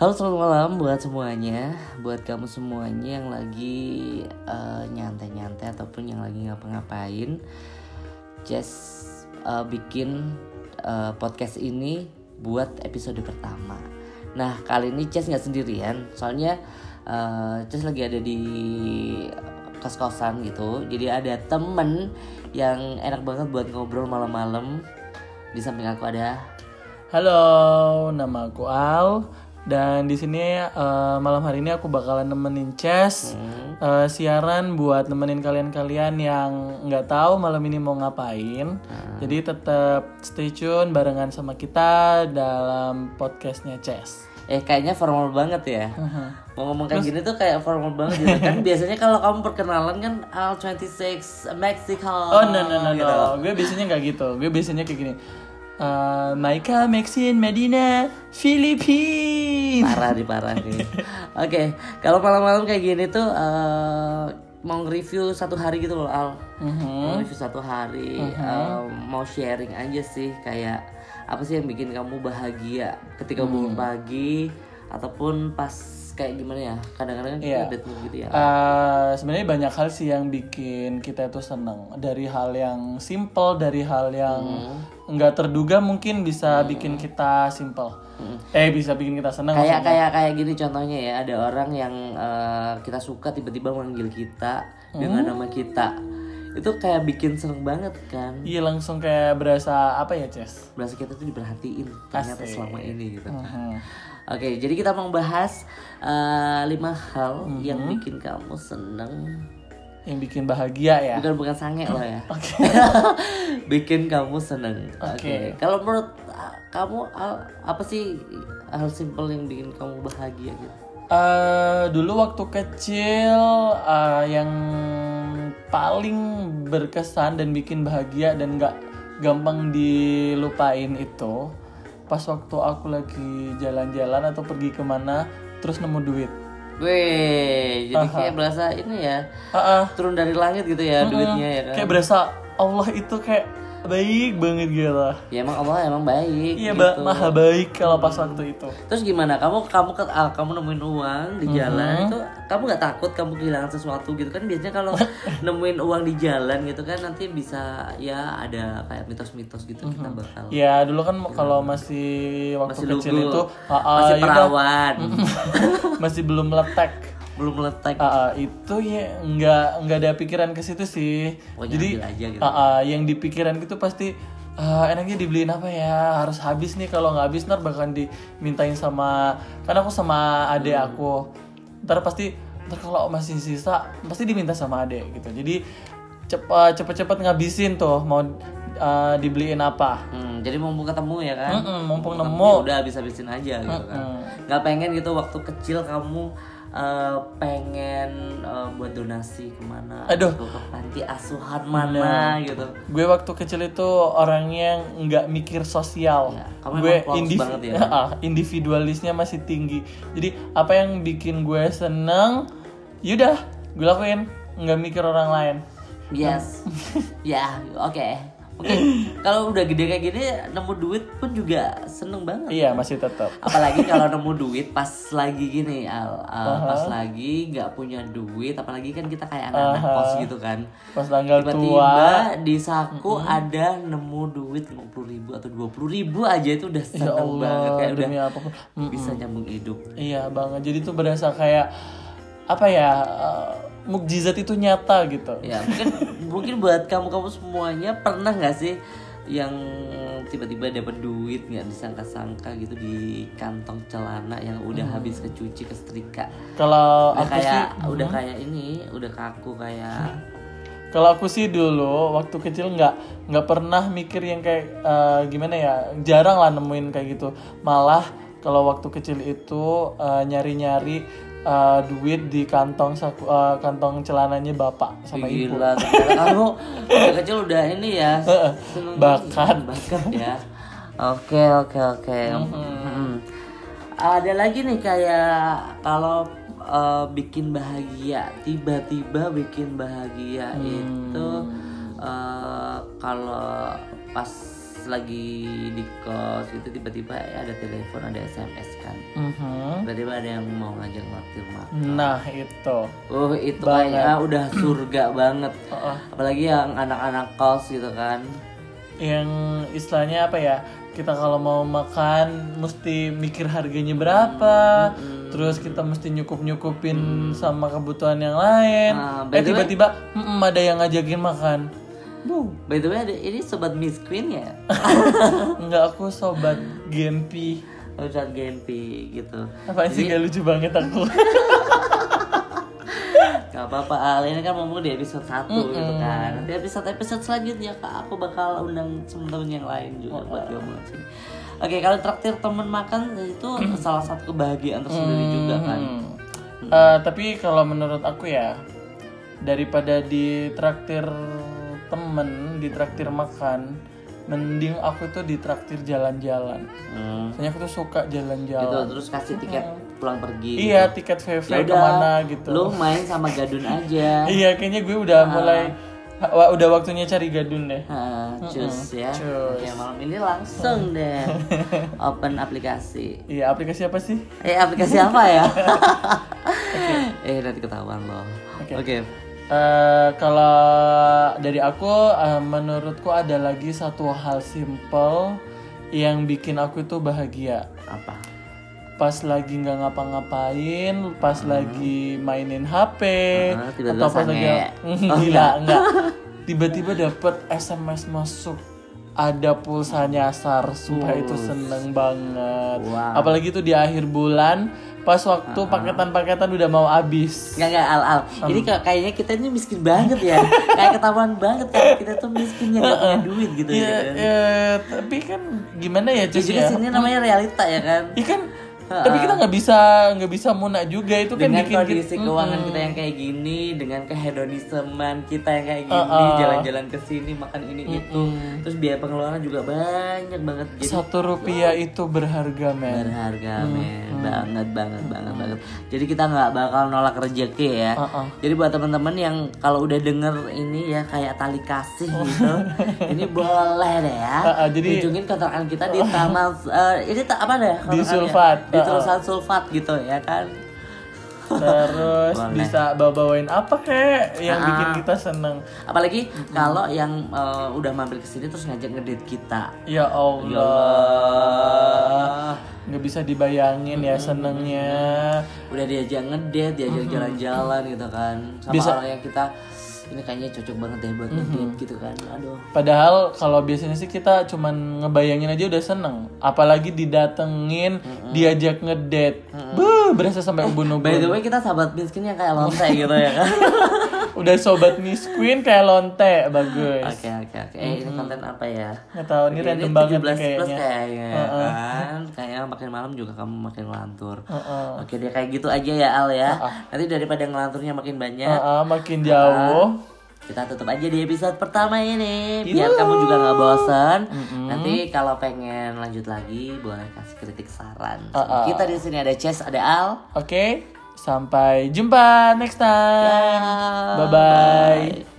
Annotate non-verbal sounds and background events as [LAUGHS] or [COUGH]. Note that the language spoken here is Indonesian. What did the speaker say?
Halo selamat malam buat semuanya. Buat kamu semuanya yang lagi eh, nyantai-nyantai Ataupun yang lagi ngapa-ngapain Just eh, bikin eh, podcast ini buat episode pertama. Nah kali ini Jess nggak sendirian. Soalnya eh, Jess lagi ada di kos-kosan gitu. Jadi ada temen yang enak banget buat ngobrol malam-malam. Di samping aku ada Halo, nama aku Al dan di sini eh, malam hari ini aku bakalan nemenin Chess eh, siaran buat nemenin kalian-kalian yang nggak tahu malam ini mau ngapain. Jadi tetap stay tune barengan sama kita dalam podcastnya Chess. Eh kayaknya formal banget ya. Mau ngomong kayak gini tuh kayak formal banget gitu kan. [LAUGHS] Biasanya kalau kamu perkenalan kan Al 26 Mexico. Oh no no no gitu. no, gue biasanya nggak gitu. Gue biasanya kayak gini. Eh, Maika, Maxine, Medina, Filipina. [LAUGHS] Parah di parah nih. Oke, kalau malam-malam kayak gini tuh eh, mau review satu hari gitu loh Al. Mhm. Mau review satu hari, eh, mau sharing aja sih kayak apa sih yang bikin kamu bahagia ketika bangun pagi ataupun pas kayak gimana ya? Kadang-kadang kita Iya. bad mood gitu ya. Eh, sebenarnya banyak hal sih yang bikin kita itu seneng dari hal yang simple dari hal yang Hmm. nggak terduga mungkin bisa bikin kita simple eh bisa bikin kita seneng kayak kayak kayak gini contohnya ya ada orang yang eh, kita suka tiba-tiba manggil kita dengan nama kita itu kayak bikin seneng banget kan iya langsung kayak berasa apa ya Ces berasa kita tuh diperhatiin ternyata Asik. selama ini gitu kan Mhm. Oke jadi kita mau bahas eh, lima hal yang bikin kamu seneng. Yang bikin bahagia ya? Bukan bukan sange loh ya. [LAUGHS] Oke. [LAUGHS] bikin kamu seneng. Oke. Oke. kalau menurut ah, kamu Al, apa sih hal simple yang bikin kamu bahagia gitu? Eh, dulu waktu kecil eh, yang paling berkesan dan bikin bahagia dan nggak gampang dilupain itu pas waktu aku lagi jalan-jalan atau pergi ke mana terus nemu duit. Weh, jadi kayak berasa ini ya Ah, ah. turun dari langit gitu ya duitnya ya kan? kayak berasa Allah itu kayak baik banget gitu. Ya emang Allah emang baik. Iya, gitu. maha baik kalau pas waktu itu. Terus gimana? Kamu kamu ke ah, kamu nemuin uang di Mm-hmm. jalan itu kamu nggak takut kamu kehilangan sesuatu gitu kan? Biasanya kalau [LAUGHS] nemuin uang di jalan gitu kan nanti bisa ya ada kayak mitos-mitos gitu kita bakal Ya dulu kan kalau masih waktu masih kecil lugu, itu ah, masih ya perawan, [LAUGHS] masih belum meletek. Belum meletak. Ah, ah, itu ya nggak nggak ada pikiran ke situ sih. Pokoknya Jadi ambil aja gitu. ah, ah, yang di pikiran gitu pasti ah, enaknya dibeliin apa ya harus habis nih kalau nggak habis ntar bakalan dimintain sama kan aku sama adek Hmm. aku ntar pasti ntar kalau masih sisa pasti diminta sama adek gitu jadi cepat cepet-cepet ngabisin tuh mau ah, dibeliin apa Hmm, jadi mumpung ketemu ya kan? Mm-mm, mumpung ketemu, nemu. udah habis habisin aja gitu kan. Nggak pengen gitu waktu kecil kamu eh, pengen eh, buat donasi ke mana? Aduh. Gitu, ke panti asuhan mana gitu. gue waktu kecil itu orangnya nggak mikir sosial Ya, kamu gue indiv- banget ya. [LAUGHS] Individualisnya masih tinggi jadi apa yang bikin gue seneng yaudah gue lakuin nggak mikir orang lain Yes. [LAUGHS] ya, oke. Mungkin kalau udah gede kayak gini nemu duit pun juga seneng banget. iya masih tetap. Apalagi kalau nemu duit pas lagi gini, Al, Al, pas lagi nggak punya duit, apalagi kan kita kayak anak-anak kos gitu kan. pas tanggal tiba-tiba tua. di saku ada nemu duit 50 ribu atau 20 ribu aja itu udah ya seneng Allah banget. Kayak udah demi apa pun. Mm, bisa nyambung hidup. Iya banget. Jadi tuh berasa kayak apa ya eh, mukjizat itu nyata gitu. Ya mungkin mungkin buat kamu kamu semuanya pernah nggak sih yang tiba-tiba dapat duit nggak disangka-sangka gitu di kantong celana yang udah habis kecuci kesetrika? Kalau udah aku kayak sih udah kayak ini udah kaku kayak Kalau aku sih dulu waktu kecil nggak nggak pernah mikir yang kayak eh, gimana ya jarang lah nemuin kayak gitu. Malah kalau waktu kecil itu eh, nyari-nyari eh, duit di kantong saku, eh, kantong celananya bapak sama ibu Gila, ternyata kamu dari kecil udah ini ya Bakat. bakat ya. [LAUGHS] Oke oke oke. Mm-mm. Ada lagi nih kayak kalau eh, bikin bahagia, tiba-tiba bikin bahagia itu eh, kalau pas lagi di kos gitu tiba-tiba ya ada telepon ada SMS kan Mhm. tiba-tiba ada yang mau ngajak naktir makan Nah itu. oh itu Banget. kayaknya udah surga banget Heeh. apalagi yang anak-anak kos gitu kan Yang istilahnya apa ya? Kita kalau mau makan mesti mikir harganya berapa. Terus kita mesti nyukup-nyukupin sama kebutuhan yang lain. Ah, by eh tiba-tiba "Mm-mm, ada yang ngajakin makan. Bu, by the way ada, ini sobat Miss Queen ya? [LAUGHS] Enggak aku sobat Gempi. Ustadz Gempi gitu. Apa sih gak lucu banget aku? [LAUGHS] Gak apa-apa Al, ini kan ngomong di episode 1 gitu kan. Nanti episode-episode selanjutnya Kak, aku bakal undang temen-temen yang lain juga buat ngomong sini. Oke, kalau traktir temen makan itu salah satu kebahagiaan tersendiri juga kan? Hmm. Eh, tapi kalau menurut aku ya daripada di traktir temen, di traktir makan, mending aku tuh di traktir jalan-jalan. Hmm, Soalnya aku tuh suka Gitu, jalan-jalan. terus kasih tiket pulang pergi Iya, tiket VV Ya ke mana gitu. Lu main sama Gadun aja [LAUGHS] Iya, kayaknya gue udah mulai wa- udah waktunya cari gadun deh. Ah, cus ya cus. Oke, malam ini langsung deh [LAUGHS] Open aplikasi Iya, aplikasi apa sih? Eh aplikasi apa ya? [LAUGHS] Eh nanti ketahuan loh. Oke. Oke. Eh, kalau dari aku, eh, menurutku ada lagi satu hal simple yang bikin aku itu bahagia. Apa? Pas lagi nggak ngapa-ngapain, pas lagi mainin HP, Ah, tiba-tiba atau pas lagi. Oh, [LAUGHS] gila enggak. Tiba-tiba dapet SMS masuk ada pulsa nyasar, sumpah itu seneng banget. Wow. Apalagi itu di akhir bulan, pas waktu Ah. paketan-paketan udah mau habis. Nggak nggak al al. Ini kayak- kayaknya kita ini miskin banget ya. Kayak ketahuan banget kan kita tuh miskin yang nggak punya duit gitu Iya, ya. ya, tapi kan gimana ya, Cus Jadi ya? sini namanya realita ya kan. Iya kan, tapi kita nggak bisa nggak bisa muna juga itu kan Dengan bikin kondisi kita, keuangan kita yang kayak gini, dengan kehedonisman kita yang kayak gini, jalan-jalan ke sini makan ini itu, terus biaya pengeluaran juga banyak banget. Jadi satu rupiah itu berharga men. berharga men. Banget banget banget banget. Jadi kita nggak bakal nolak rezeki ya. Uh-uh. jadi buat teman-teman yang kalau udah denger ini ya kayak tali kasih gitu ini [LAUGHS] boleh deh ya. Uh-uh, jadi- kunjungin kontrakan kita di taman eh, ini apa deh? Kontrakannya? Sulfat. di Sulfat Sulfat gitu ya kan Terus Boleh. bisa bawa-bawain apa kek yang Ah. bikin kita seneng. apalagi kalau yang eh, udah mampir ke sini terus ngajak ngedate kita Ya ya Allah. Nggak bisa dibayangin ya senengnya. udah diajak ngedate, diajak jalan-jalan gitu kan. Sama Bisa- orang yang kita ini kayaknya cocok banget deh buat ngedate gitu kan. Aduh. Padahal kalau biasanya sih kita cuman ngebayangin aja udah seneng. Apalagi didatengin, diajak ngedate. Buh, berasa sampai By ubun-ubun. the way kita sahabat miskin yang kayak lonte gitu ya kan. [LAUGHS] Udah sobat Queen kayak lonte, bagus. Oke oke oke. Eh ini konten apa ya? Nggak tahu ini random banget 17 plus kayaknya. kayaknya ya kan. Kayaknya makin malam juga kamu makin ngelantur. Heeh. Oke deh kayak gitu aja ya Al ya. Nanti daripada ngelanturnya makin banyak, Heeh, makin jauh. Kita tutup aja di episode pertama ini biar kamu juga nggak bosan. Nanti kalau pengen lanjut lagi boleh kasih kritik saran. Uh-uh. Kita di sini ada Chess, ada Al. Oke, sampai jumpa next time. Ya, Bye-bye.